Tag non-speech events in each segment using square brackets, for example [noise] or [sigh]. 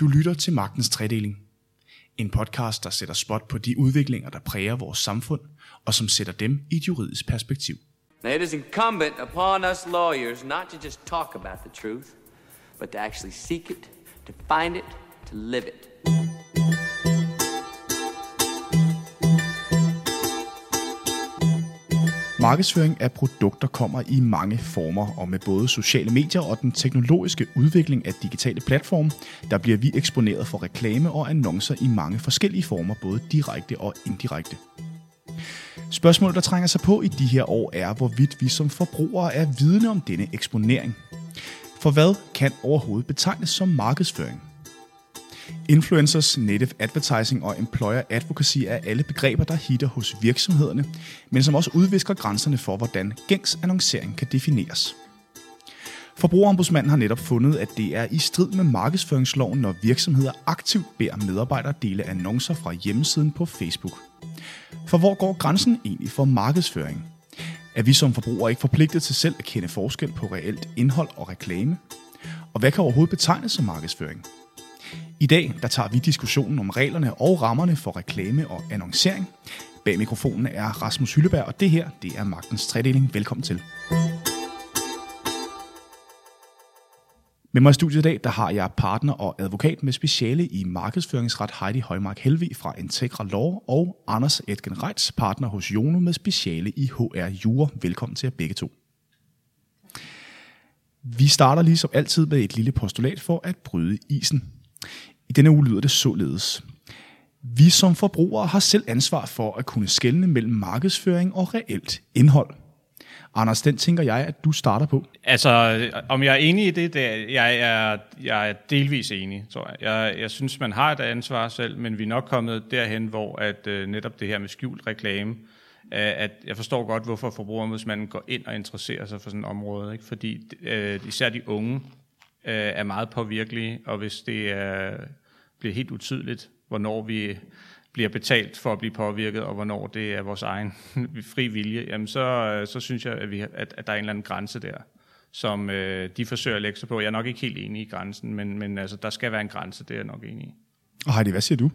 Du lytter til Magtens Tredeling. En podcast, der sætter spot på de udviklinger, der præger vores samfund, og som sætter dem i et juridisk perspektiv. Now, it is incumbent upon us lawyers not to just talk about the truth, but to actually seek it, to find it, to live it. Markedsføring af produkter kommer i mange former, og med både sociale medier og den teknologiske udvikling af digitale platforme, der bliver vi eksponeret for reklame og annoncer i mange forskellige former, både direkte og indirekte. Spørgsmålet, der trænger sig på i de her år, er, hvorvidt vi som forbrugere er vidne om denne eksponering. For hvad kan overhovedet betegnes som markedsføring? Influencers, native advertising og employer advocacy er alle begreber, der hitter hos virksomhederne, men som også udvisker grænserne for, hvordan gængs annoncering kan defineres. Forbrugerombudsmanden har netop fundet, at det er i strid med markedsføringsloven, når virksomheder aktivt beder medarbejdere dele annoncer fra hjemmesiden på Facebook. For hvor går grænsen egentlig for markedsføring? Er vi som forbrugere ikke forpligtet til selv at kende forskel på reelt indhold og reklame? Og hvad kan overhovedet betegnes som markedsføring? I dag der tager vi diskussionen om reglerne og rammerne for reklame og annoncering. Bag mikrofonen er Rasmus Hylleberg, og det her det er Magtens Tredeling. Velkommen til. Med mig i studiet i dag, der har jeg partner og advokat med speciale i markedsføringsret Heidi Højmark Helvi fra Integra Law og Anders Edgen Reitz, partner hos Jono med speciale i HR Jura. Velkommen til jer begge to. Vi starter ligesom altid med et lille postulat for at bryde isen. I denne uge lyder det således. Vi som forbrugere har selv ansvar for at kunne skelne mellem markedsføring og reelt indhold. Anders, den tænker jeg, at du starter på. Altså, om jeg er enig i det, det jeg, er, jeg er delvis enig, tror jeg. jeg. Jeg synes, man har et ansvar selv, men vi er nok kommet derhen, hvor at øh, netop det her med skjult reklame, øh, at jeg forstår godt, hvorfor forbrugerombudsmanden går ind og interesserer sig for sådan et område. Ikke? Fordi øh, især de unge øh, er meget påvirkelige, og hvis det er, bliver helt utydeligt, hvornår vi bliver betalt for at blive påvirket, og hvornår det er vores egen [laughs] fri vilje, jamen så, øh, så synes jeg, at, vi, at, at der er en eller anden grænse der, som øh, de forsøger at lægge sig på. Jeg er nok ikke helt enig i grænsen, men, men altså, der skal være en grænse, det er jeg nok enig i. Og Heidi, hvad siger du?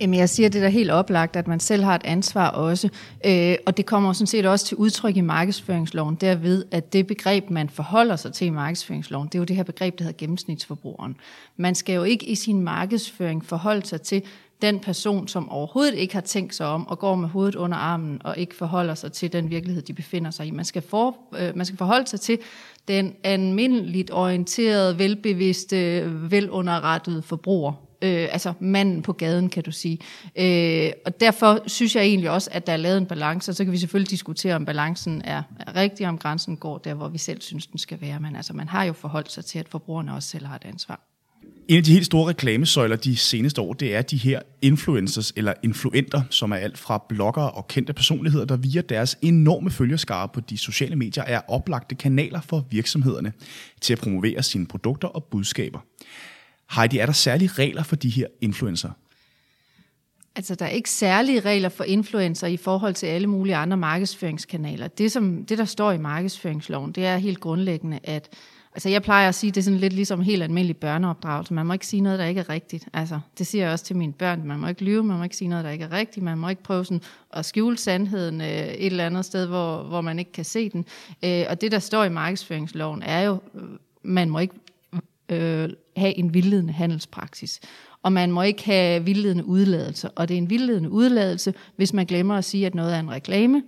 Jamen, jeg siger, det er da helt oplagt, at man selv har et ansvar også. Øh, og det kommer sådan set også til udtryk i markedsføringsloven, derved, at det begreb, man forholder sig til i markedsføringsloven, det er jo det her begreb, der hedder gennemsnitsforbrugeren. Man skal jo ikke i sin markedsføring forholde sig til den person, som overhovedet ikke har tænkt sig om og går med hovedet under armen og ikke forholder sig til den virkelighed, de befinder sig i. Man skal, for, øh, man skal forholde sig til den almindeligt orienterede, velbevidste, velunderrettede forbruger. Øh, altså manden på gaden, kan du sige. Øh, og derfor synes jeg egentlig også, at der er lavet en balance, og så kan vi selvfølgelig diskutere, om balancen er, rigtig, om grænsen går der, hvor vi selv synes, den skal være. Men altså, man har jo forholdt sig til, at forbrugerne også selv har et ansvar. En af de helt store reklamesøjler de seneste år, det er de her influencers eller influenter, som er alt fra bloggere og kendte personligheder, der via deres enorme følgerskare på de sociale medier er oplagte kanaler for virksomhederne til at promovere sine produkter og budskaber. Heidi, er der særlige regler for de her influencer? Altså, der er ikke særlige regler for influencer i forhold til alle mulige andre markedsføringskanaler. Det, som, det der står i markedsføringsloven, det er helt grundlæggende, at Altså jeg plejer at sige, det er sådan lidt ligesom helt almindelig børneopdragelse. Man må ikke sige noget, der ikke er rigtigt. Altså, det siger jeg også til mine børn. Man må ikke lyve, man må ikke sige noget, der ikke er rigtigt. Man må ikke prøve sådan at skjule sandheden øh, et eller andet sted, hvor, hvor man ikke kan se den. Øh, og det, der står i markedsføringsloven, er jo, øh, man må ikke øh, have en vildledende handelspraksis. Og man må ikke have vildledende udladelse. Og det er en vildledende udladelse, hvis man glemmer at sige, at noget er en reklame,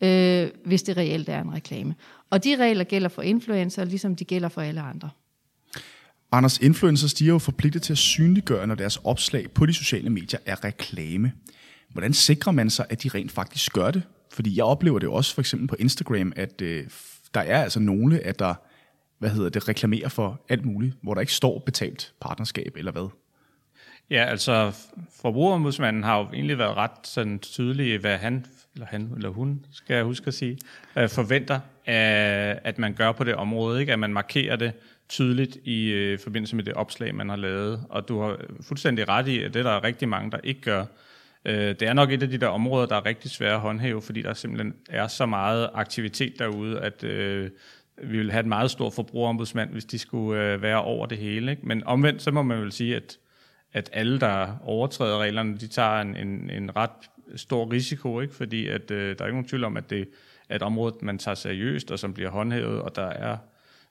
øh, hvis det reelt er en reklame. Og de regler gælder for influencer, ligesom de gælder for alle andre. Anders, influencers de er jo forpligtet til at synliggøre, når deres opslag på de sociale medier er reklame. Hvordan sikrer man sig, at de rent faktisk gør det? Fordi jeg oplever det også for eksempel på Instagram, at øh, der er altså nogle, at der hvad hedder det, reklamerer for alt muligt, hvor der ikke står betalt partnerskab eller hvad. Ja, altså forbrugerombudsmanden har jo egentlig været ret sådan tydelig, hvad han eller han eller hun, skal jeg huske at sige, øh, forventer, at, at man gør på det område, ikke? at man markerer det tydeligt i øh, forbindelse med det opslag, man har lavet. Og du har fuldstændig ret i, at det der er rigtig mange, der ikke gør. Øh, det er nok et af de der områder, der er rigtig svære at håndhæve, fordi der simpelthen er så meget aktivitet derude, at øh, vi vil have et meget stort forbrugerombudsmand, hvis de skulle øh, være over det hele. Ikke? Men omvendt, så må man vel sige, at, at alle, der overtræder reglerne, de tager en, en, en ret stor risiko, ikke? fordi at, øh, der er ikke nogen tvivl om, at det er et område, man tager seriøst, og som bliver håndhævet, og der er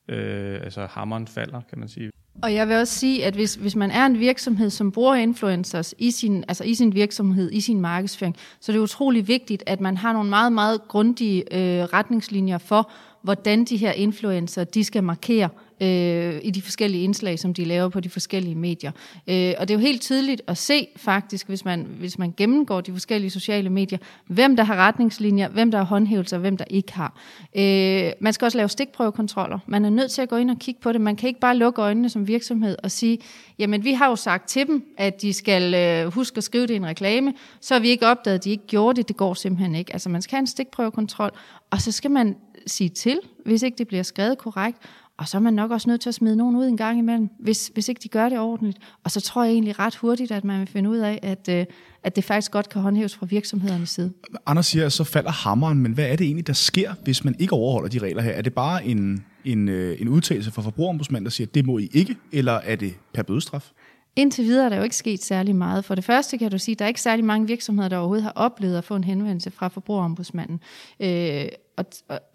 øh, altså hammeren falder, kan man sige. Og jeg vil også sige, at hvis, hvis man er en virksomhed, som bruger influencers i sin, altså i sin virksomhed, i sin markedsføring, så er det utrolig vigtigt, at man har nogle meget, meget grundige øh, retningslinjer for, hvordan de her influencer, de skal markere øh, i de forskellige indslag, som de laver på de forskellige medier. Øh, og det er jo helt tydeligt at se faktisk, hvis man, hvis man gennemgår de forskellige sociale medier, hvem der har retningslinjer, hvem der har håndhævelser, hvem der ikke har. Øh, man skal også lave stikprøvekontroller. Man er nødt til at gå ind og kigge på det. Man kan ikke bare lukke øjnene som virksomhed og sige, jamen vi har jo sagt til dem, at de skal øh, huske at skrive det i en reklame, så har vi ikke opdaget, at de ikke gjorde det. Det går simpelthen ikke. Altså man skal have en stikprøvekontrol, og så skal man sige til, hvis ikke det bliver skrevet korrekt, og så er man nok også nødt til at smide nogen ud en gang imellem, hvis, hvis ikke de gør det ordentligt. Og så tror jeg egentlig ret hurtigt, at man vil finde ud af, at, øh, at det faktisk godt kan håndhæves fra virksomhedernes side. Anders siger, at så falder hammeren, men hvad er det egentlig, der sker, hvis man ikke overholder de regler her? Er det bare en, en, øh, en udtalelse fra forbrugerombudsmanden, der siger, at det må I ikke, eller er det per bødestraf? Indtil videre er der jo ikke sket særlig meget. For det første kan du sige, at der er ikke særlig mange virksomheder, der overhovedet har oplevet at få en henvendelse fra forbrugerombudsmanden. Øh, og,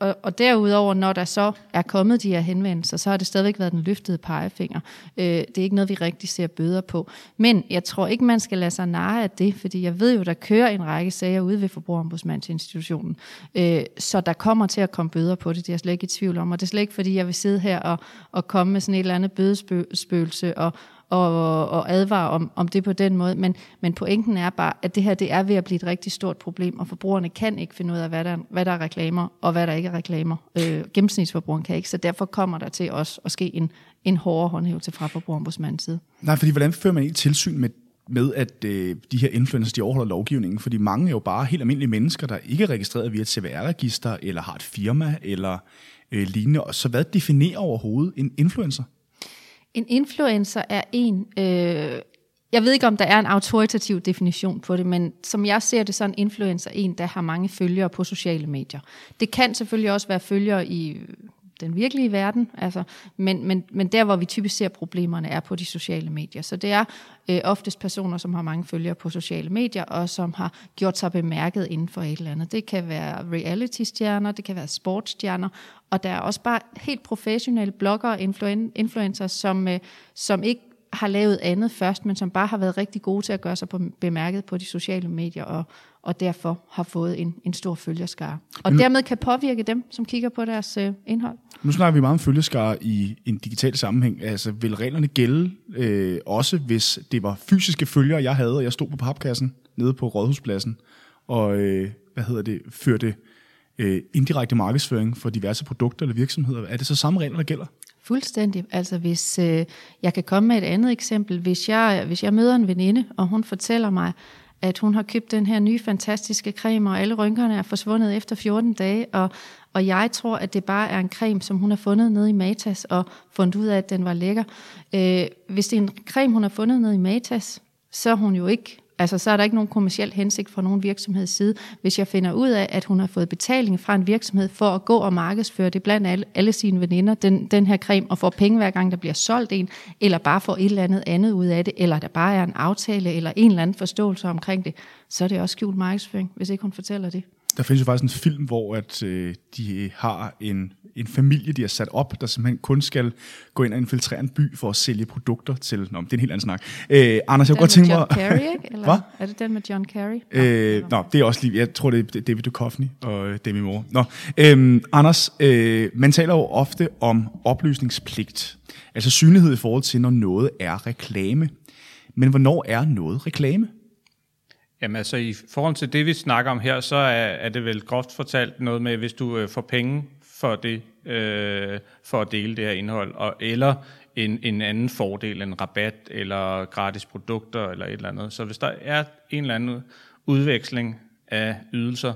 og, og derudover, når der så er kommet de her henvendelser, så har det stadigvæk været den løftede pegefinger. Øh, det er ikke noget, vi rigtig ser bøder på. Men jeg tror ikke, man skal lade sig narre af det, fordi jeg ved jo, der kører en række sager ude ved forbrugerombudsmandsinstitutionen. Øh, så der kommer til at komme bøder på det, det er jeg slet ikke i tvivl om. Og det er slet ikke, fordi jeg vil sidde her og, og komme med sådan et eller andet bødespøgelse og, og, og advare om, om det på den måde. Men, men pointen er bare, at det her det er ved at blive et rigtig stort problem, og forbrugerne kan ikke finde ud af, hvad der, hvad der er reklamer, og hvad der ikke er reklamer. Øh, gennemsnitsforbrugeren kan ikke, så derfor kommer der til os at ske en, en hårdere håndhævelse fra forbrugerombudsmandens side. Nej, fordi hvordan fører man ikke tilsyn med med, at øh, de her influencers, de overholder lovgivningen, fordi mange er jo bare helt almindelige mennesker, der ikke er registreret via et CVR-register, eller har et firma, eller øh, lignende. Og så hvad definerer overhovedet en influencer? En influencer er en, øh, jeg ved ikke om der er en autoritativ definition på det, men som jeg ser det, så er en influencer en, der har mange følgere på sociale medier. Det kan selvfølgelig også være følgere i den virkelige verden, altså, men, men, men der, hvor vi typisk ser problemerne, er på de sociale medier. Så det er øh, oftest personer, som har mange følgere på sociale medier, og som har gjort sig bemærket inden for et eller andet. Det kan være reality-stjerner, det kan være sportsstjerner, og der er også bare helt professionelle bloggere og influen- influencer, som, øh, som ikke har lavet andet først, men som bare har været rigtig gode til at gøre sig på, bemærket på de sociale medier, og, og derfor har fået en, en stor følgerskare. Og nu, dermed kan påvirke dem, som kigger på deres øh, indhold. Nu snakker vi meget om følgeskare i en digital sammenhæng. Altså, vil reglerne gælde øh, også, hvis det var fysiske følgere, jeg havde, og jeg stod på papkassen nede på Rådhuspladsen, og øh, hvad hedder det, førte øh, indirekte markedsføring for diverse produkter eller virksomheder. Er det så samme regler, der gælder? Fuldstændig. Altså hvis øh, jeg kan komme med et andet eksempel. Hvis jeg, hvis jeg møder en veninde, og hun fortæller mig, at hun har købt den her nye fantastiske creme, og alle rynkerne er forsvundet efter 14 dage, og, og jeg tror, at det bare er en creme, som hun har fundet nede i Matas, og fundet ud af, at den var lækker. Øh, hvis det er en creme, hun har fundet nede i Matas, så er hun jo ikke Altså, så er der ikke nogen kommersiel hensigt fra nogen virksomheds side. Hvis jeg finder ud af, at hun har fået betaling fra en virksomhed for at gå og markedsføre det blandt alle, alle sine veninder, den, den her creme, og får penge hver gang, der bliver solgt en, eller bare får et eller andet andet ud af det, eller der bare er en aftale, eller en eller anden forståelse omkring det, så er det også skjult markedsføring, hvis ikke hun fortæller det. Der findes jo faktisk en film, hvor at, øh, de har en, en familie, de har sat op, der simpelthen kun skal gå ind og infiltrere en by for at sælge produkter til... Nå, det er en helt anden snak. Øh, Anders, jeg kunne godt tænke mig... John Carrey, ikke? [laughs] Eller Hvad? Er det den med John Carrey? Øh, nå, det er også lige... Jeg tror, det er David Duchovny og øh, Demi Moore. Nå, øh, Anders, øh, man taler jo ofte om oplysningspligt. Altså synlighed i forhold til, når noget er reklame. Men hvornår er noget reklame? Jamen altså i forhold til det, vi snakker om her, så er, er det vel groft fortalt noget med, hvis du øh, får penge for det, øh, for at dele det her indhold, og, eller en, en anden fordel, en rabat, eller gratis produkter, eller et eller andet. Så hvis der er en eller anden udveksling af ydelser,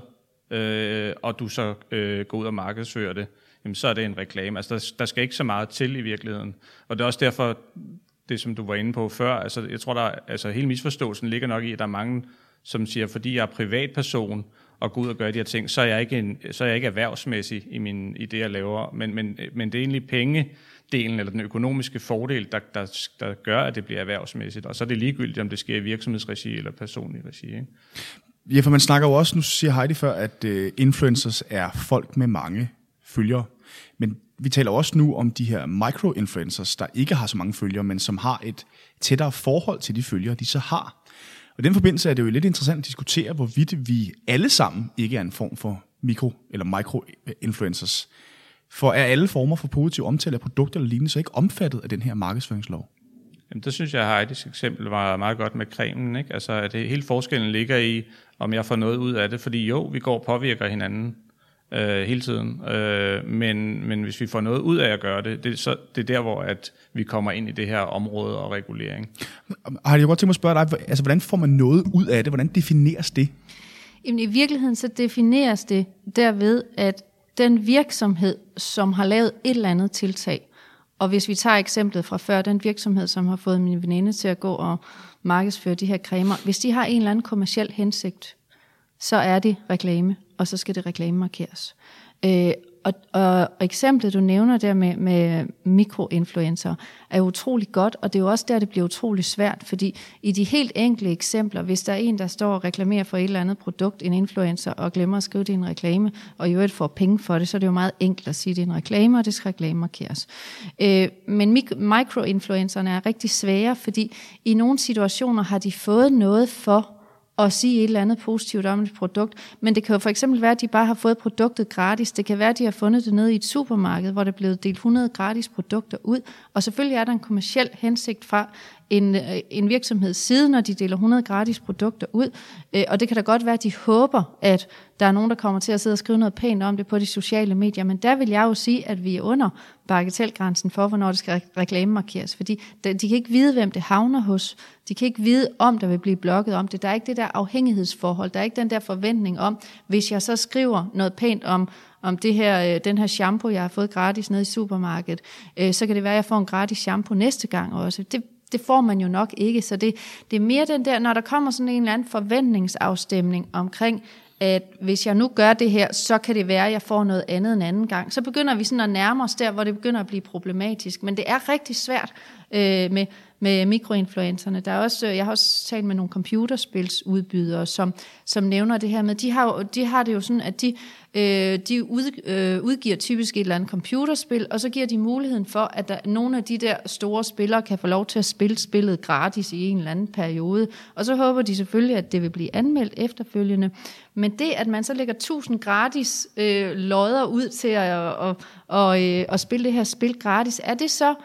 øh, og du så øh, går ud og markedsfører det, jamen så er det en reklame. Altså der, der skal ikke så meget til i virkeligheden. Og det er også derfor, det som du var inde på før, altså jeg tror, der altså hele misforståelsen ligger nok i, at der er mange som siger, fordi jeg er privatperson og går ud og gør de her ting, så er jeg ikke, en, så er jeg ikke erhvervsmæssig i, min, i det, jeg laver. Men, men, men det er egentlig pengedelen, eller den økonomiske fordel, der, der, der gør, at det bliver erhvervsmæssigt. Og så er det ligegyldigt, om det sker i virksomhedsregi eller personlig regi. Ikke? Ja, for man snakker jo også, nu siger Heidi før, at uh, influencers er folk med mange følgere. Men vi taler også nu om de her micro-influencers, der ikke har så mange følgere, men som har et tættere forhold til de følgere, de så har. Og i den forbindelse er det jo lidt interessant at diskutere, hvorvidt vi alle sammen ikke er en form for mikro- eller micro-influencers. For er alle former for positiv omtale af produkter eller lignende så ikke omfattet af den her markedsføringslov? Jamen, det synes jeg, at Heidis eksempel var meget godt med cremen. Ikke? Altså, at det hele forskellen ligger i, om jeg får noget ud af det. Fordi jo, vi går og påvirker hinanden øh, hele tiden. Øh, men, men hvis vi får noget ud af at gøre det, det, så, det er der, hvor at vi kommer ind i det her område og regulering. Har jeg godt tænkt mig at spørge dig, altså, hvordan får man noget ud af det? Hvordan defineres det? Jamen, I virkeligheden så defineres det derved, at den virksomhed, som har lavet et eller andet tiltag, og hvis vi tager eksemplet fra før, den virksomhed, som har fået min veninde til at gå og markedsføre de her cremer, hvis de har en eller anden kommersiel hensigt, så er det reklame, og så skal det reklame markeres. Øh, og, og eksemplet, du nævner der med, med mikroinfluencer, er utrolig godt, og det er jo også der, det bliver utrolig svært, fordi i de helt enkle eksempler, hvis der er en, der står og reklamerer for et eller andet produkt, en influencer, og glemmer at skrive det i en reklame, og i øvrigt får penge for det, så er det jo meget enkelt at sige, at det er en reklame, og det skal reklame markeres. Øh, men microinfluencerne er rigtig svære, fordi i nogle situationer har de fået noget for og sige et eller andet positivt om et produkt. Men det kan jo for eksempel være, at de bare har fået produktet gratis. Det kan være, at de har fundet det nede i et supermarked, hvor der er blevet delt 100 gratis produkter ud. Og selvfølgelig er der en kommersiel hensigt fra en, øh, en virksomheds side, når de deler 100 gratis produkter ud. Øh, og det kan da godt være, at de håber, at der er nogen, der kommer til at sidde og skrive noget pænt om det på de sociale medier. Men der vil jeg jo sige, at vi er under bagatelgrænsen for, hvornår det skal reklamemarkeres. Fordi de kan ikke vide, hvem det havner hos. De kan ikke vide, om der vil blive blokket om det. Der er ikke det der afhængighedsforhold. Der er ikke den der forventning om, hvis jeg så skriver noget pænt om, om det her, øh, den her shampoo, jeg har fået gratis nede i supermarkedet, øh, så kan det være, at jeg får en gratis shampoo næste gang også. Det, det får man jo nok ikke. Så det, det er mere den der, når der kommer sådan en eller anden forventningsafstemning omkring, at hvis jeg nu gør det her, så kan det være, at jeg får noget andet en anden gang. Så begynder vi sådan at nærme os der, hvor det begynder at blive problematisk. Men det er rigtig svært øh, med, med mikroinfluencerne. Der er også, øh, jeg har også talt med nogle computerspilsudbydere, som, som nævner det her med, de har, de har det jo sådan, at de, øh, de ud, øh, udgiver typisk et eller andet computerspil, og så giver de muligheden for, at der, nogle af de der store spillere kan få lov til at spille spillet gratis i en eller anden periode. Og så håber de selvfølgelig, at det vil blive anmeldt efterfølgende. Men det, at man så lægger 1000 gratis øh, lodder ud til at, og, og, og, at spille det her spil gratis, er det så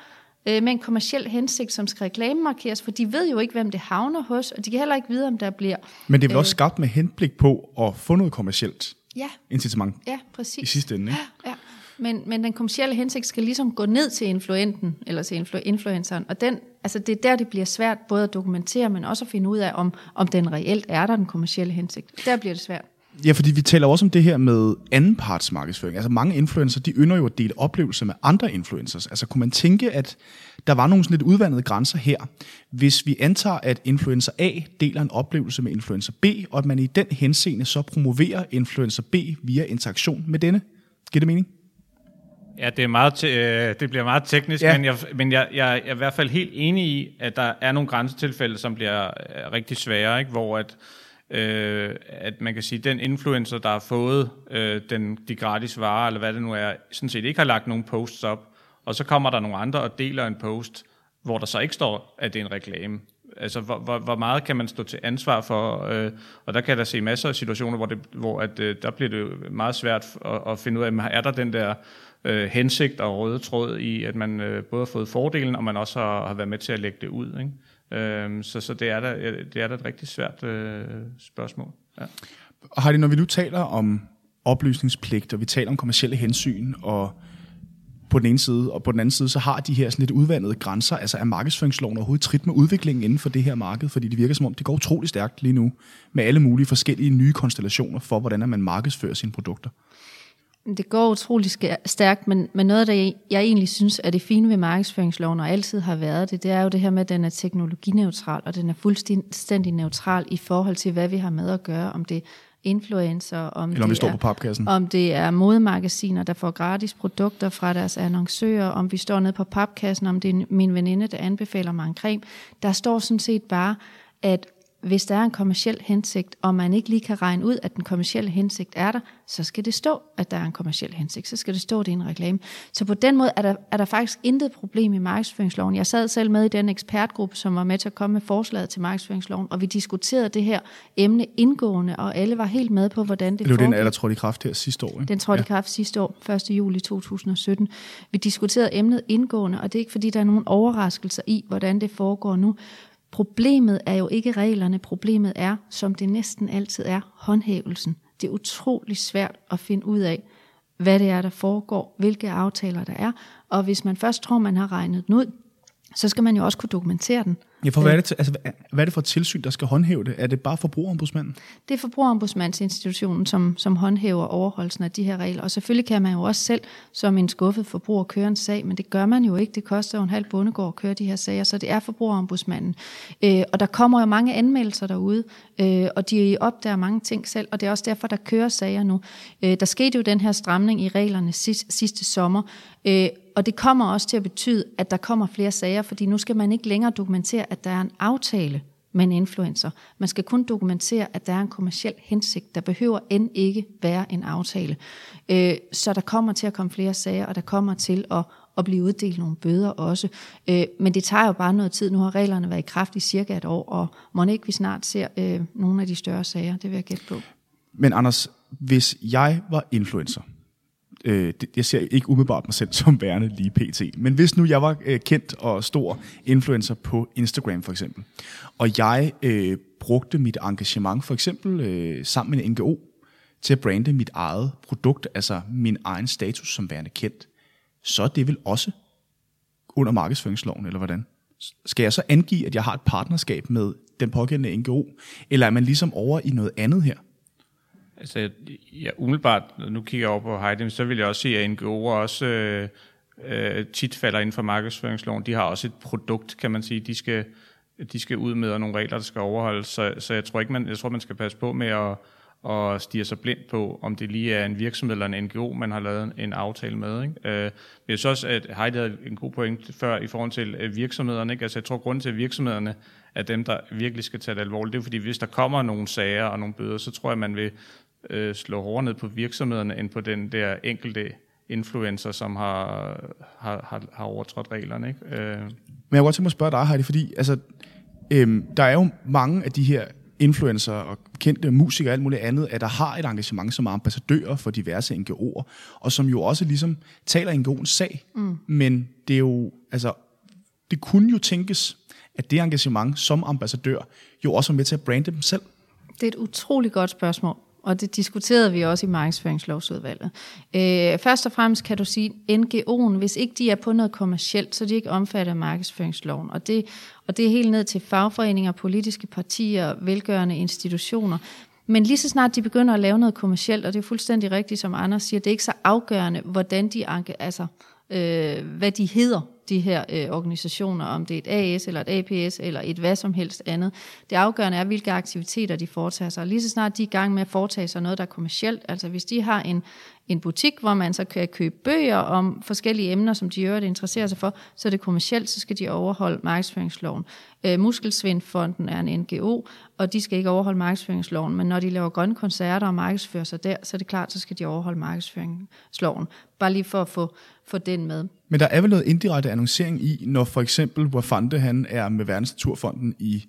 øh, med en kommersiel hensigt, som skal reklamemarkeres, for de ved jo ikke, hvem det havner hos, og de kan heller ikke vide, om der bliver... Men det er vel også skabt med henblik på at få noget kommersielt ja. incitament ja, præcis. i sidste ende, ikke? Ja, ja. Men, men den kommersielle hensigt skal ligesom gå ned til influenten, eller til influ- influenceren, og den, altså det er der, det bliver svært både at dokumentere, men også at finde ud af, om, om den reelt er der, den kommersielle hensigt. Der bliver det svært. Ja, fordi vi taler også om det her med andenpartsmarkedsføring. Altså mange influencer, de ynder jo at dele oplevelser med andre influencers. Altså kunne man tænke, at der var nogle sådan lidt udvandrede grænser her, hvis vi antager, at influencer A deler en oplevelse med influencer B, og at man i den henseende så promoverer influencer B via interaktion med denne? Giver det mening? Ja, det, er meget øh, det bliver meget teknisk, ja. men, jeg, men jeg, jeg, jeg er i hvert fald helt enig i, at der er nogle grænsetilfælde, som bliver øh, rigtig svære, ikke? hvor at øh, at man kan sige, at den influencer, der har fået øh, den, de gratis varer, eller hvad det nu er, sådan set ikke har lagt nogen posts op, og så kommer der nogle andre og deler en post, hvor der så ikke står, at det er en reklame. Altså, hvor, hvor, hvor meget kan man stå til ansvar for? Øh, og der kan der se masser af situationer, hvor, det, hvor at, øh, der bliver det meget svært at, at finde ud af, er der den der øh, hensigt og røde tråd i, at man øh, både har fået fordelen, og man også har, har været med til at lægge det ud. Ikke? Øhm, så, så det er da, det er da et rigtig svært øh, spørgsmål. Ja. Har det, når vi nu taler om oplysningspligt, og vi taler om kommersielle hensyn, og på den ene side, og på den anden side, så har de her sådan lidt udvandede grænser. Altså er markedsføringsloven overhovedet trit med udviklingen inden for det her marked? Fordi det virker som om, det går utrolig stærkt lige nu, med alle mulige forskellige nye konstellationer for, hvordan man markedsfører sine produkter. Det går utrolig stærkt, men, men noget af det, jeg egentlig synes er det fine ved markedsføringsloven, og altid har været det, det er jo det her med, at den er teknologineutral, og den er fuldstændig neutral i forhold til, hvad vi har med at gøre, om det influencer, om, Eller om det står er, på papkassen. om det er modemagasiner, der får gratis produkter fra deres annoncører, om vi står nede på papkassen, om det er min veninde, der anbefaler mig en creme. Der står sådan set bare, at hvis der er en kommersiel hensigt, og man ikke lige kan regne ud, at den kommersielle hensigt er der, så skal det stå, at der er en kommersiel hensigt. Så skal det stå, at det er en reklame. Så på den måde er der, er der faktisk intet problem i markedsføringsloven. Jeg sad selv med i den ekspertgruppe, som var med til at komme med forslaget til markedsføringsloven, og vi diskuterede det her emne indgående, og alle var helt med på, hvordan det er jo den, der trådte i kraft her sidste år. Ikke? Den trådte ja. i kraft sidste år, 1. juli 2017. Vi diskuterede emnet indgående, og det er ikke fordi, der er nogen overraskelser i, hvordan det foregår nu. Problemet er jo ikke reglerne, problemet er, som det næsten altid er, håndhævelsen. Det er utrolig svært at finde ud af, hvad det er, der foregår, hvilke aftaler der er, og hvis man først tror, man har regnet den ud, så skal man jo også kunne dokumentere den. Ja, for hvad er, det, til, altså, hvad er det for et tilsyn, der skal håndhæve det? Er det bare forbrugerombudsmanden? Det er forbrugerombudsmandsinstitutionen, som, som håndhæver overholdelsen af de her regler. Og selvfølgelig kan man jo også selv som en skuffet forbruger køre en sag, men det gør man jo ikke. Det koster jo en halv bondegård at køre de her sager, så det er forbrugerombudsmanden. Øh, og der kommer jo mange anmeldelser derude, øh, og de opdager mange ting selv, og det er også derfor, der kører sager nu. Øh, der skete jo den her stramning i reglerne sidste, sidste sommer, øh, og det kommer også til at betyde, at der kommer flere sager, fordi nu skal man ikke længere dokumentere, at der er en aftale med en influencer. Man skal kun dokumentere, at der er en kommersiel hensigt. Der behøver end ikke være en aftale. Øh, så der kommer til at komme flere sager, og der kommer til at, at blive uddelt nogle bøder også. Øh, men det tager jo bare noget tid. Nu har reglerne været i kraft i cirka et år, og må ikke vi snart ser øh, nogle af de større sager. Det vil jeg gætte på. Men Anders, hvis jeg var influencer, øh, jeg ser ikke umiddelbart mig selv [laughs] som værende lige pt. Men hvis nu jeg var øh, kendt og stor influencer på Instagram for eksempel, og jeg øh, brugte mit engagement for eksempel øh, sammen med en NGO til at brande mit eget produkt, altså min egen status som værende kendt, så er det vel også under markedsføringsloven, eller hvordan? Skal jeg så angive, at jeg har et partnerskab med den pågældende NGO, eller er man ligesom over i noget andet her? Altså, ja, umiddelbart, nu kigger jeg over på Heidi, så vil jeg også sige, at NGO'er også øh, øh, tit falder inden for markedsføringsloven. De har også et produkt, kan man sige, de skal, de skal ud med, og nogle regler, der skal overholdes. Så, så jeg tror ikke, man, jeg tror, man skal passe på med at, og stige sig blind på, om det lige er en virksomhed eller en NGO, man har lavet en aftale med. Ikke? Øh, men jeg synes også, at Heidi havde en god point før i forhold til øh, virksomhederne. Ikke? Altså, jeg tror, at grunden til, at virksomhederne er dem, der virkelig skal tage det alvorligt, det er fordi, hvis der kommer nogle sager og nogle bøder, så tror jeg, man vil øh, slå hårdere ned på virksomhederne, end på den der enkelte influencer, som har, har, har, har overtrådt reglerne. Ikke? Øh. Men jeg kunne godt tænke mig at spørge dig, Heidi, fordi altså, øhm, der er jo mange af de her influencer og kendte musikere og alt muligt andet, at der har et engagement som ambassadører for diverse NGO'er, og som jo også ligesom taler NGO'ens sag. Mm. Men det er jo, altså, det kunne jo tænkes, at det engagement som ambassadør jo også er med til at brande dem selv. Det er et utroligt godt spørgsmål og det diskuterede vi også i markedsføringslovsudvalget. Øh, først og fremmest kan du sige, NGO'en, hvis ikke de er på noget kommercielt, så er de ikke omfattet af markedsføringsloven. Og det, og det er helt ned til fagforeninger, politiske partier, velgørende institutioner. Men lige så snart de begynder at lave noget kommercielt, og det er fuldstændig rigtigt, som Anders siger, det er ikke så afgørende, hvordan de, altså, øh, hvad de hedder de her øh, organisationer, om det er et AS eller et APS eller et hvad som helst andet. Det afgørende er, hvilke aktiviteter de foretager sig. Lige så snart de er i gang med at foretage sig noget, der er kommercielt, altså hvis de har en, en butik, hvor man så kan købe bøger om forskellige emner, som de øvrigt interesserer sig for, så er det kommercielt, så skal de overholde markedsføringsloven. Øh, Muskelsvindfonden er en NGO, og de skal ikke overholde markedsføringsloven, men når de laver grønne koncerter og markedsfører sig der, så er det klart, så skal de overholde markedsføringsloven. Bare lige for at få, få den med. Men der er vel noget indirekte annoncering i, når for eksempel Wafande han er med Verdensnaturfonden i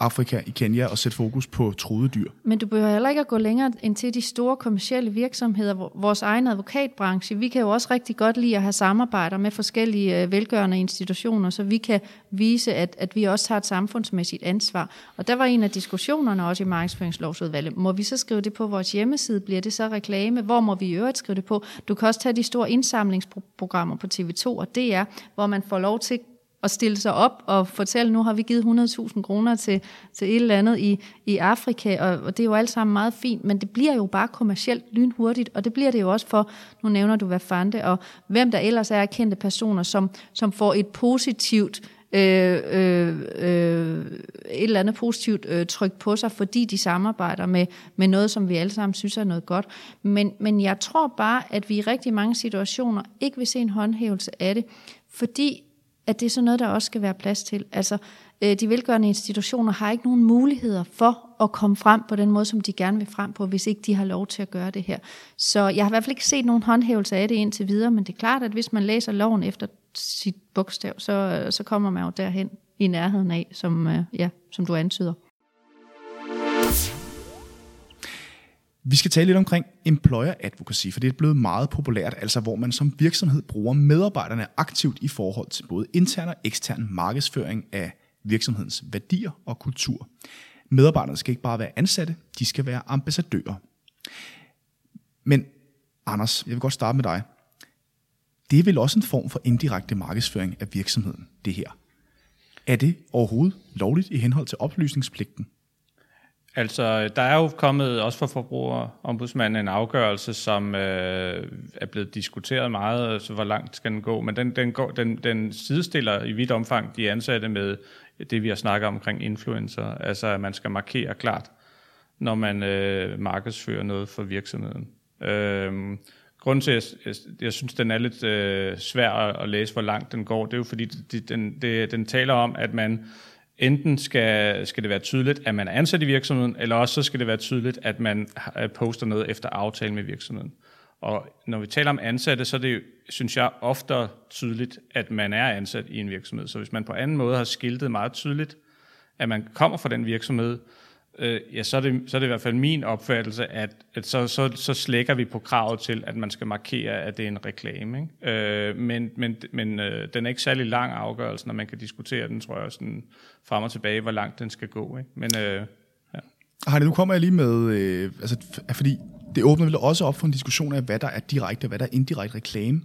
Afrika, i Kenya, og sætte fokus på truede dyr. Men du behøver heller ikke at gå længere end til de store kommercielle virksomheder, vores egen advokatbranche. Vi kan jo også rigtig godt lide at have samarbejder med forskellige øh, velgørende institutioner, så vi kan vise, at, at vi også har et samfundsmæssigt ansvar. Og der var en af diskussionerne også i markedsføringslovsudvalget. Må vi så skrive det på vores hjemmeside? Bliver det så reklame? Hvor må vi i øvrigt skrive det på? Du kan også tage de store indsamlingsprogrammer på TV2 og DR, hvor man får lov til at stille sig op og fortælle, nu har vi givet 100.000 kroner til, til et eller andet i, i Afrika, og, og det er jo alt sammen meget fint, men det bliver jo bare kommercielt lynhurtigt, og det bliver det jo også for, nu nævner du Vafante, og hvem der ellers er kendte personer, som, som får et positivt øh, øh, øh, et eller andet positivt øh, tryk på sig, fordi de samarbejder med, med noget, som vi alle sammen synes er noget godt. Men, men jeg tror bare, at vi i rigtig mange situationer ikke vil se en håndhævelse af det, fordi at det er sådan noget, der også skal være plads til. Altså, øh, de velgørende institutioner har ikke nogen muligheder for at komme frem på den måde, som de gerne vil frem på, hvis ikke de har lov til at gøre det her. Så jeg har i hvert fald ikke set nogen håndhævelse af det indtil videre, men det er klart, at hvis man læser loven efter sit bogstav, så, så kommer man jo derhen i nærheden af, som, øh, ja, som du antyder. Vi skal tale lidt omkring employer advocacy, for det er blevet meget populært, altså hvor man som virksomhed bruger medarbejderne aktivt i forhold til både intern og ekstern markedsføring af virksomhedens værdier og kultur. Medarbejderne skal ikke bare være ansatte, de skal være ambassadører. Men Anders, jeg vil godt starte med dig. Det er vel også en form for indirekte markedsføring af virksomheden, det her. Er det overhovedet lovligt i henhold til oplysningspligten? Altså, der er jo kommet også fra forbrugerombudsmanden en afgørelse, som øh, er blevet diskuteret meget, så hvor langt skal den gå, men den, den, går, den, den sidestiller i vidt omfang de ansatte med det, vi har snakket om omkring influencer, altså at man skal markere klart, når man øh, markedsfører noget for virksomheden. Øh, grunden til, at jeg, jeg synes, den er lidt øh, svær at læse, hvor langt den går, det er jo fordi, det, den, det, den taler om, at man enten skal, skal det være tydeligt, at man er ansat i virksomheden, eller også så skal det være tydeligt, at man øh, poster noget efter aftale med virksomheden. Og når vi taler om ansatte, så er det, synes jeg, ofte tydeligt, at man er ansat i en virksomhed. Så hvis man på anden måde har skiltet meget tydeligt, at man kommer fra den virksomhed, øh, ja, så er, det, så er det i hvert fald min opfattelse, at, at så, så, så slækker vi på kravet til, at man skal markere, at det er en reklame. Ikke? Øh, men men, men øh, den er ikke særlig lang afgørelse, når man kan diskutere den, tror jeg, sådan frem og tilbage, hvor langt den skal gå. Ikke? Men, øh, ja. Heine, nu kommer jeg lige med, øh, altså, fordi det åbner vel også op for en diskussion af, hvad der er direkte og hvad der er indirekte reklame.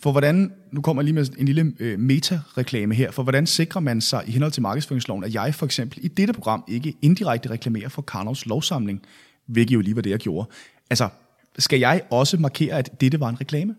For hvordan, nu kommer jeg lige med en lille øh, meta-reklame her, for hvordan sikrer man sig i henhold til markedsføringsloven, at jeg for eksempel i dette program ikke indirekte reklamerer for Karnovs lovsamling, hvilket jo lige var det, jeg gjorde. Altså, skal jeg også markere, at dette var en reklame?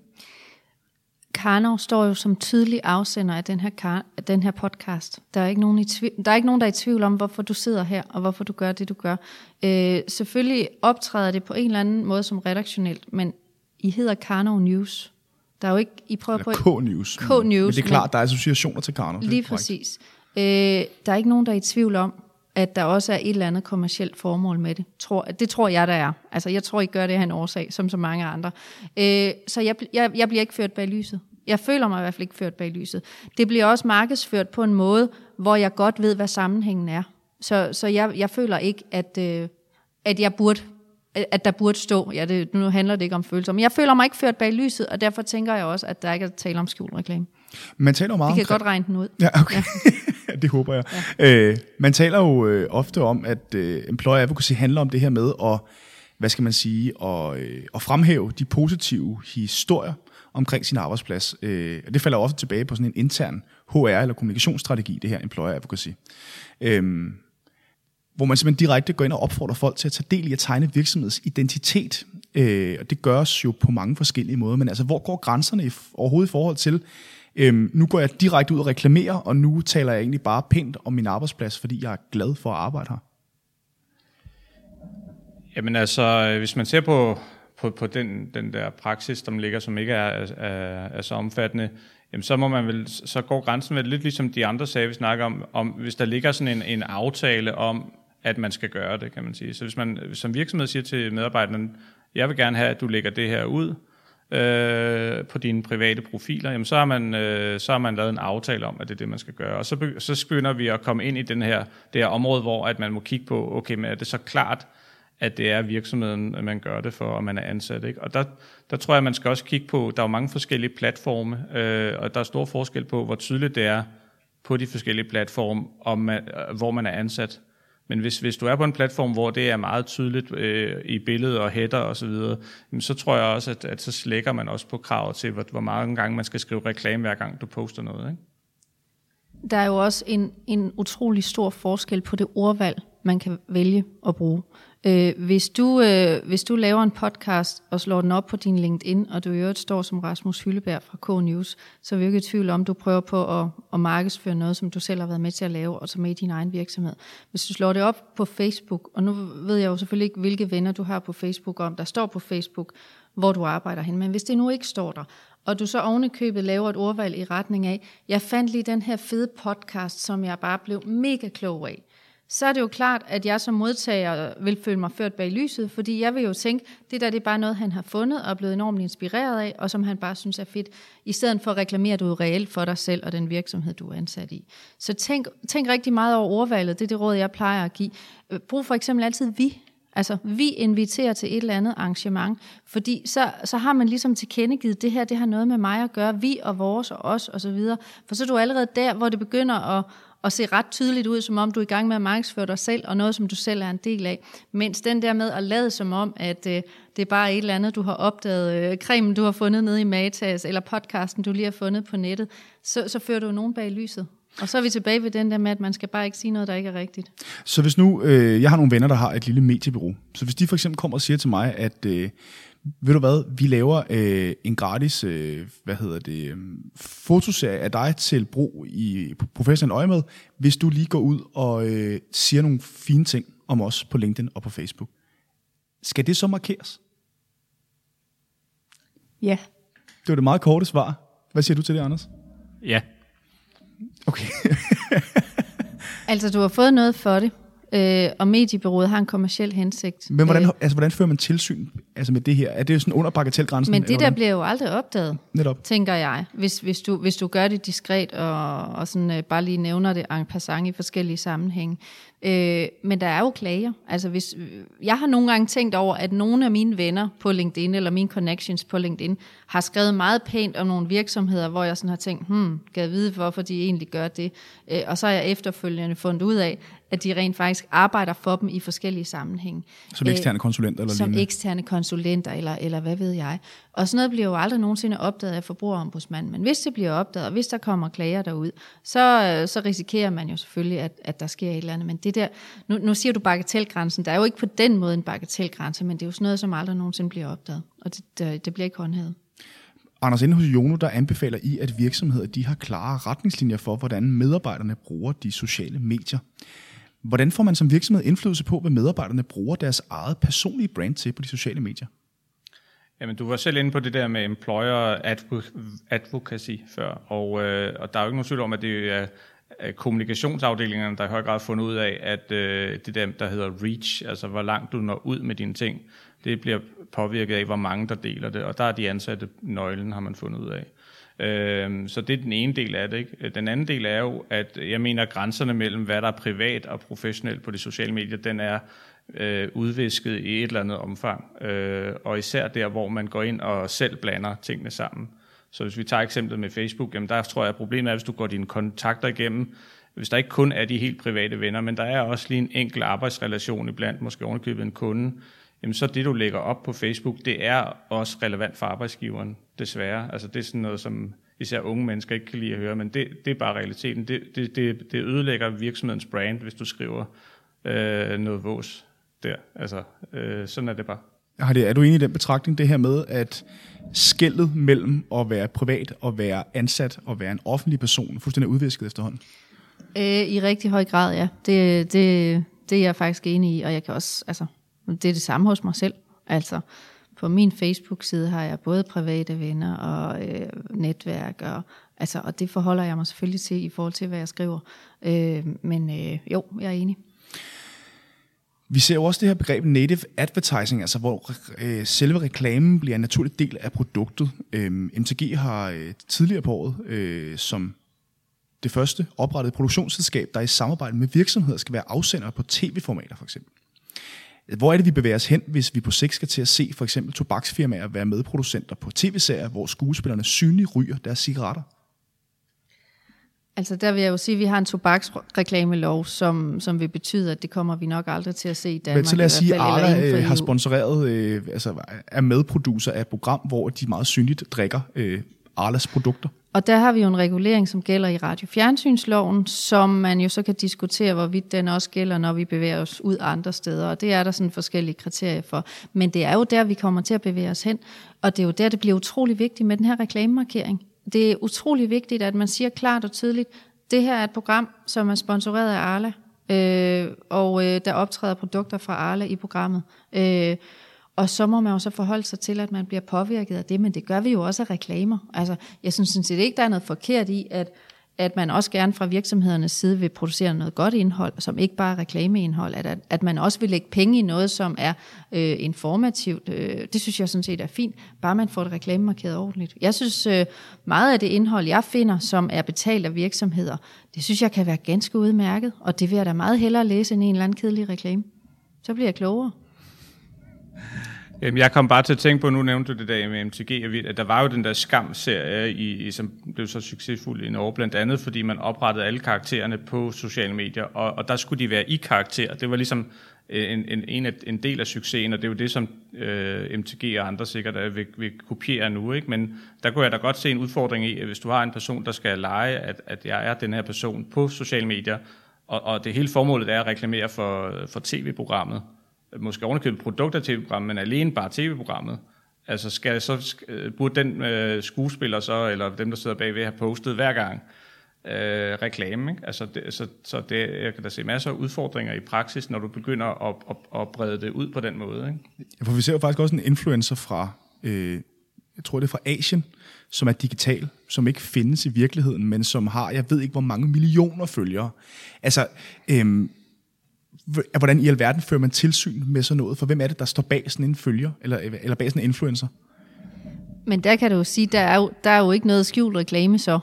Karnov står jo som tydelig afsender af den her, af den her podcast. Der er, ikke nogen i tvivl, der er ikke nogen, der er i tvivl om, hvorfor du sidder her, og hvorfor du gør det, du gør. Øh, selvfølgelig optræder det på en eller anden måde som redaktionelt, men I hedder Karnov News. Der er jo ikke, I prøver Eller på... K-News. K-News. Men det er klart, men, der er associationer til Karnov. Lige præcis. Øh, der er ikke nogen, der er i tvivl om, at der også er et eller andet kommercielt formål med det. Tror, det tror jeg, der er. Altså, jeg tror, I gør det af en årsag, som så mange andre. Øh, så jeg, jeg, jeg bliver ikke ført bag lyset. Jeg føler mig i hvert fald ikke ført bag lyset. Det bliver også markedsført på en måde, hvor jeg godt ved, hvad sammenhængen er. Så, så jeg, jeg føler ikke, at, øh, at jeg burde at der burde stå, ja, det, nu handler det ikke om følelser, men jeg føler mig ikke ført bag lyset, og derfor tænker jeg også, at der ikke er tale om skjult reklame. Man taler meget Vi kan omkring... godt regne den ud. Ja, okay. [laughs] Ja. det håber jeg. Ja. Øh, man taler jo øh, ofte om, at øh, employer advocacy handler om det her med at, hvad skal man sige, at, øh, at fremhæve de positive historier omkring sin arbejdsplads. Øh, og det falder ofte tilbage på sådan en intern HR- eller kommunikationsstrategi, det her employer advocacy. Øh, hvor man simpelthen direkte går ind og opfordrer folk til at tage del i at tegne virksomhedens identitet. Øh, og det gøres jo på mange forskellige måder, men altså, hvor går grænserne i, overhovedet i forhold til, øh, nu går jeg direkte ud og reklamerer, og nu taler jeg egentlig bare pænt om min arbejdsplads, fordi jeg er glad for at arbejde her? Jamen altså, hvis man ser på, på, på den, den der praksis, der ligger, som ikke er, er, er så omfattende, jamen så må man vel, så går grænsen vel lidt ligesom de andre sager, vi snakker om, om hvis der ligger sådan en, en aftale om, at man skal gøre det, kan man sige. Så hvis man som virksomhed siger til medarbejderne, jeg vil gerne have, at du lægger det her ud øh, på dine private profiler, jamen så har, man, øh, så har man lavet en aftale om, at det er det, man skal gøre. Og så, så begynder vi at komme ind i den her, det her område, hvor at man må kigge på, okay, men er det så klart, at det er virksomheden, man gør det for, og man er ansat. Ikke? Og der, der tror jeg, man skal også kigge på, der er jo mange forskellige platforme, øh, og der er stor forskel på, hvor tydeligt det er på de forskellige platforme, om man, hvor man er ansat. Men hvis, hvis du er på en platform, hvor det er meget tydeligt øh, i billedet og header og så videre, så tror jeg også, at, at så slækker man også på kravet til, hvor, hvor mange gange man skal skrive reklame, hver gang du poster noget. Ikke? Der er jo også en, en utrolig stor forskel på det ordvalg, man kan vælge at bruge. Øh, hvis, du, øh, hvis du laver en podcast og slår den op på din LinkedIn, og du i øvrigt står som Rasmus Hylleberg fra K-News, så er vi ikke i tvivl om, du prøver på at, at markedsføre noget, som du selv har været med til at lave, og som er i din egen virksomhed. Hvis du slår det op på Facebook, og nu ved jeg jo selvfølgelig ikke, hvilke venner du har på Facebook, om der står på Facebook, hvor du arbejder hen, men hvis det nu ikke står der, og du så ovenikøbet laver et ordvalg i retning af, jeg fandt lige den her fede podcast, som jeg bare blev mega klog af, så er det jo klart, at jeg som modtager vil føle mig ført bag lyset, fordi jeg vil jo tænke, det der det er bare noget, han har fundet og er blevet enormt inspireret af, og som han bare synes er fedt, i stedet for at reklamere du reelt for dig selv og den virksomhed, du er ansat i. Så tænk, tænk rigtig meget over ordvalget, det er det råd, jeg plejer at give. Øh, brug for eksempel altid vi, Altså, vi inviterer til et eller andet arrangement, fordi så, så har man ligesom tilkendegivet, det her, det har noget med mig at gøre, vi og vores og os og så videre. For så er du allerede der, hvor det begynder at, og se ret tydeligt ud, som om du er i gang med at markedsføre dig selv, og noget, som du selv er en del af. Mens den der med at lade som om, at øh, det er bare et eller andet, du har opdaget, øh, cremen, du har fundet nede i Matas, eller podcasten, du lige har fundet på nettet, så, så fører du nogen bag lyset. Og så er vi tilbage ved den der med, at man skal bare ikke sige noget, der ikke er rigtigt. Så hvis nu, øh, jeg har nogle venner, der har et lille mediebureau, så hvis de for eksempel kommer og siger til mig, at øh, ved du hvad, vi laver øh, en gratis, øh, hvad hedder det, øh, fotoserie af dig til brug i professionel øje med, hvis du lige går ud og øh, siger nogle fine ting om os på LinkedIn og på Facebook. Skal det så markeres? Ja. Det var det meget korte svar. Hvad siger du til det, Anders? Ja. Okay. [laughs] altså, du har fået noget for det, øh, og mediebyrået har en kommersiel hensigt. Men hvordan, Øh, altså, hvordan fører man tilsyn altså med det her? Er det sådan under bagatelgrænsen? Men det der hvordan? bliver jo aldrig opdaget, Netop. tænker jeg, hvis, hvis, du, hvis du gør det diskret og, og sådan, øh, bare lige nævner det en passant i forskellige sammenhænge. Øh, men der er jo klager. Altså hvis, jeg har nogle gange tænkt over, at nogle af mine venner på LinkedIn, eller mine connections på LinkedIn, har skrevet meget pænt om nogle virksomheder, hvor jeg sådan har tænkt, hmm, kan jeg vide, hvorfor de egentlig gør det? Øh, og så har jeg efterfølgende fundet ud af, at de rent faktisk arbejder for dem i forskellige sammenhænge. Som eksterne konsulenter eller Som lignende? eksterne konsulenter, eller, eller hvad ved jeg. Og sådan noget bliver jo aldrig nogensinde opdaget af forbrugerombudsmanden. Men hvis det bliver opdaget, og hvis der kommer klager derud, så, øh, så risikerer man jo selvfølgelig, at, at der sker et eller andet. Men det der, nu, nu siger du bagatelgrænsen, der er jo ikke på den måde en bagatelgrænse, men det er jo sådan noget, som aldrig nogensinde bliver opdaget. Og det, det, det bliver ikke håndhævet. Anders, inde hos Jono, der anbefaler I, at virksomheder de har klare retningslinjer for, hvordan medarbejderne bruger de sociale medier. Hvordan får man som virksomhed indflydelse på, hvad medarbejderne bruger deres eget personlige brand til på de sociale medier? Jamen, du var selv inde på det der med employer advocacy før, og, øh, og der er jo ikke nogen tvivl om, at det er kommunikationsafdelingerne, der i høj grad har fundet ud af, at øh, det der, der hedder reach, altså hvor langt du når ud med dine ting, det bliver påvirket af, hvor mange der deler det, og der er de ansatte nøglen, har man fundet ud af. Øh, så det er den ene del af det. Ikke? Den anden del er jo, at jeg mener, at grænserne mellem, hvad der er privat og professionelt på de sociale medier, den er øh, udvisket i et eller andet omfang. Øh, og især der, hvor man går ind og selv blander tingene sammen. Så hvis vi tager eksemplet med Facebook, jamen der tror jeg, at problemet er, hvis du går dine kontakter igennem, hvis der ikke kun er de helt private venner, men der er også lige en enkelt arbejdsrelation iblandt, måske ovenikøbet en kunde, jamen så det, du lægger op på Facebook, det er også relevant for arbejdsgiveren, desværre. Altså det er sådan noget, som især unge mennesker ikke kan lide at høre, men det, det er bare realiteten. Det, det, det, det ødelægger virksomhedens brand, hvis du skriver øh, noget vås der. Altså, øh, sådan er det bare. Er du enig i den betragtning, det her med, at skældet mellem at være privat og være ansat og være en offentlig person fuldstændig udvisket efterhånden? Øh, I rigtig høj grad, ja. Det, det, det er jeg faktisk enig i, og jeg kan også, altså, det er det samme hos mig selv. Altså, på min Facebook-side har jeg både private venner og øh, netværk, og, altså, og det forholder jeg mig selvfølgelig til i forhold til, hvad jeg skriver. Øh, men øh, jo, jeg er enig. Vi ser jo også det her begreb native advertising, altså hvor øh, selve reklamen bliver en naturlig del af produktet. Øhm, MTG har øh, tidligere på året øh, som det første oprettet produktionsselskab, der i samarbejde med virksomheder skal være afsender på tv-formater for eksempel. Hvor er det, vi bevæger os hen, hvis vi på sigt skal til at se for eksempel tobaksfirmaer være medproducenter på tv-serier, hvor skuespillerne synligt ryger deres cigaretter? Altså der vil jeg jo sige, at vi har en tobaksreklamelov, som, som vil betyde, at det kommer vi nok aldrig til at se i Danmark. Men så lad os sige, at Arla øh, har sponsoreret, øh, altså er medproducer af et program, hvor de meget synligt drikker øh, Arlas produkter? Og der har vi jo en regulering, som gælder i radiofjernsynsloven, som man jo så kan diskutere, hvorvidt den også gælder, når vi bevæger os ud andre steder. Og det er der sådan forskellige kriterier for. Men det er jo der, vi kommer til at bevæge os hen. Og det er jo der, det bliver utrolig vigtigt med den her reklamemarkering. Det er utrolig vigtigt, at man siger klart og tydeligt, det her er et program, som er sponsoreret af Arla, øh, og øh, der optræder produkter fra Arla i programmet. Øh, og så må man jo så forholde sig til, at man bliver påvirket af det, men det gør vi jo også af reklamer. Altså, jeg synes sådan set ikke, der er noget forkert i, at, at man også gerne fra virksomhedernes side vil producere noget godt indhold, som ikke bare er reklameindhold, at, at man også vil lægge penge i noget, som er øh, informativt. Øh, det synes jeg sådan set er fint, bare man får det reklamemarkeret ordentligt. Jeg synes, øh, meget af det indhold, jeg finder, som er betalt af virksomheder, det synes jeg kan være ganske udmærket, og det vil jeg da meget hellere læse end en eller anden kedelig reklame. Så bliver jeg klogere. Øhm, jeg kom bare til at tænke på, nu nævnte du det der med MTG, at der var jo den der skam-serie, i, som blev så succesfuld i Norge, blandt andet fordi man oprettede alle karaktererne på sociale medier, og, og der skulle de være i karakter. Det var ligesom øh, en, en, en, af, en del af succesen, og det er jo det, som øh, MTG og andre sikkert øh, vil, vil kopiere nu. Ikke? Men der kunne jeg da godt se en udfordring i, at hvis du har en person, der skal lege, at, at jeg er den her person på sociale medier, og, og det hele formålet er at reklamere for, for tv-programmet, måske ovenikøbet produkter tv-programmet, men alene bare tv-programmet. Altså skal så, øh, burde den øh, skuespiller så, eller dem, der sidder bagved, have postet hver gang øh, reklame. Ikke? Altså det, så, så det, jeg kan da se masser af udfordringer i praksis, når du begynder at, at, at brede det ud på den måde. Ikke? Ja, for vi ser jo faktisk også en influencer fra, øh, jeg tror det er fra Asien, som er digital, som ikke findes i virkeligheden, men som har, jeg ved ikke hvor mange millioner følgere. Altså, øh, hvordan i alverden fører man tilsyn med sådan noget? For hvem er det, der står bag sådan en følger, eller, eller bag sådan en influencer? Men der kan du jo sige, der er jo, der er jo ikke noget skjult reklame så,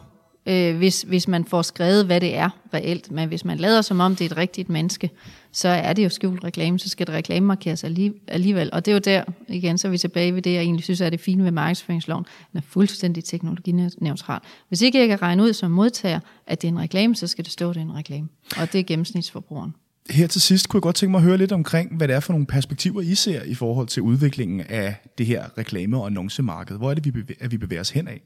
øh, hvis, hvis man får skrevet, hvad det er reelt. Men hvis man lader som om, det er et rigtigt menneske, så er det jo skjult reklame, så skal det reklamemarkeres alligevel. Og det er jo der, igen, så er vi tilbage ved det, jeg egentlig synes er det fine ved markedsføringsloven. Den er fuldstændig teknologineutral. Hvis ikke jeg kan regne ud som modtager, at det er en reklame, så skal det stå, at det er en reklame. Og det er gennemsnitsforbrugeren. Her til sidst kunne jeg godt tænke mig at høre lidt omkring, hvad det er for nogle perspektiver, I ser i forhold til udviklingen af det her reklame- og annoncemarked. Hvor er det, vi bevæger, at vi bevæger os hen af?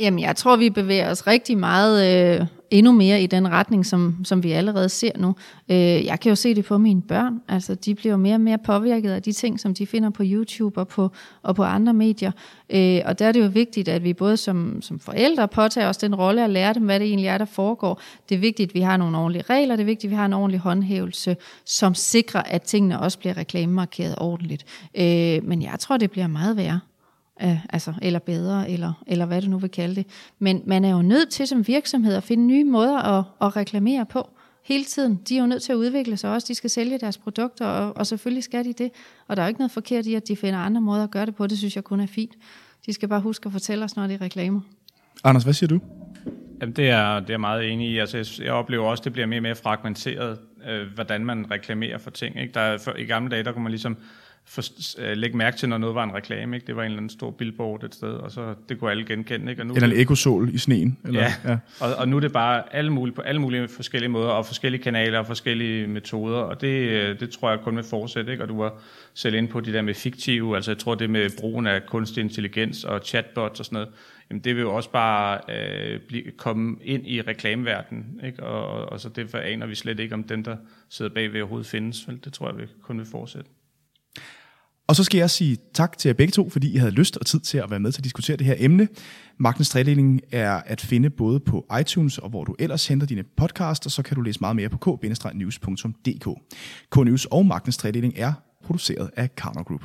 Jamen, jeg tror, vi bevæger os rigtig meget øh, endnu mere i den retning, som, som vi allerede ser nu. Øh, jeg kan jo se det på mine børn. Altså, de bliver mere og mere påvirket af de ting, som de finder på YouTube og på, og på andre medier. Øh, og der er det jo vigtigt, at vi både som, som forældre påtager os den rolle at lære dem, hvad det egentlig er, der foregår. Det er vigtigt, at vi har nogle ordentlige regler. Det er vigtigt, at vi har en ordentlig håndhævelse, som sikrer, at tingene også bliver reklamemarkeret ordentligt. Øh, men jeg tror, det bliver meget værre øh, altså, eller bedre, eller, eller hvad du nu vil kalde det. Men man er jo nødt til som virksomhed at finde nye måder at, at reklamere på hele tiden. De er jo nødt til at udvikle sig også. De skal sælge deres produkter, og, og selvfølgelig skal de det. Og der er jo ikke noget forkert i, at de finder andre måder at gøre det på. Det synes jeg kun er fint. De skal bare huske at fortælle os, når de reklamer. Anders, hvad siger du? Jamen, det er, det er meget enig i. Altså, jeg, jeg oplever også, at det bliver mere og mere fragmenteret, øh, hvordan man reklamerer for ting. Ikke? Der er, for, I gamle dage, der kunne man ligesom for, øh, lægge mærke til, når noget var en reklame. Ikke? Det var en eller anden stor billboard et sted, og så det kunne alle genkende. Ikke? Og nu eller en ekosol i sneen. Eller, ja, ja. Og, og nu er det bare alle mulige, på alle mulige forskellige måder, og forskellige kanaler og forskellige metoder, og det, øh, det tror jeg kun vil fortsætte. Ikke? Og du var selv inde på de der med fiktive, altså jeg tror det med brugen af kunstig intelligens og chatbots og sådan noget, jamen det vil jo også bare øh, blive, komme ind i reklameverdenen, ikke? Og, og, og så det aner vi slet ikke, om dem, der sidder bagved overhovedet findes. Vel? Det tror jeg vil kun vil fortsætte. Og så skal jeg sige tak til jer begge to, fordi I havde lyst og tid til at være med til at diskutere det her emne. Magtens tredeling er at finde både på iTunes og hvor du ellers henter dine podcasts, og så kan du læse meget mere på k-news.dk. K-News og Magtens tredeling er produceret af Karner Group.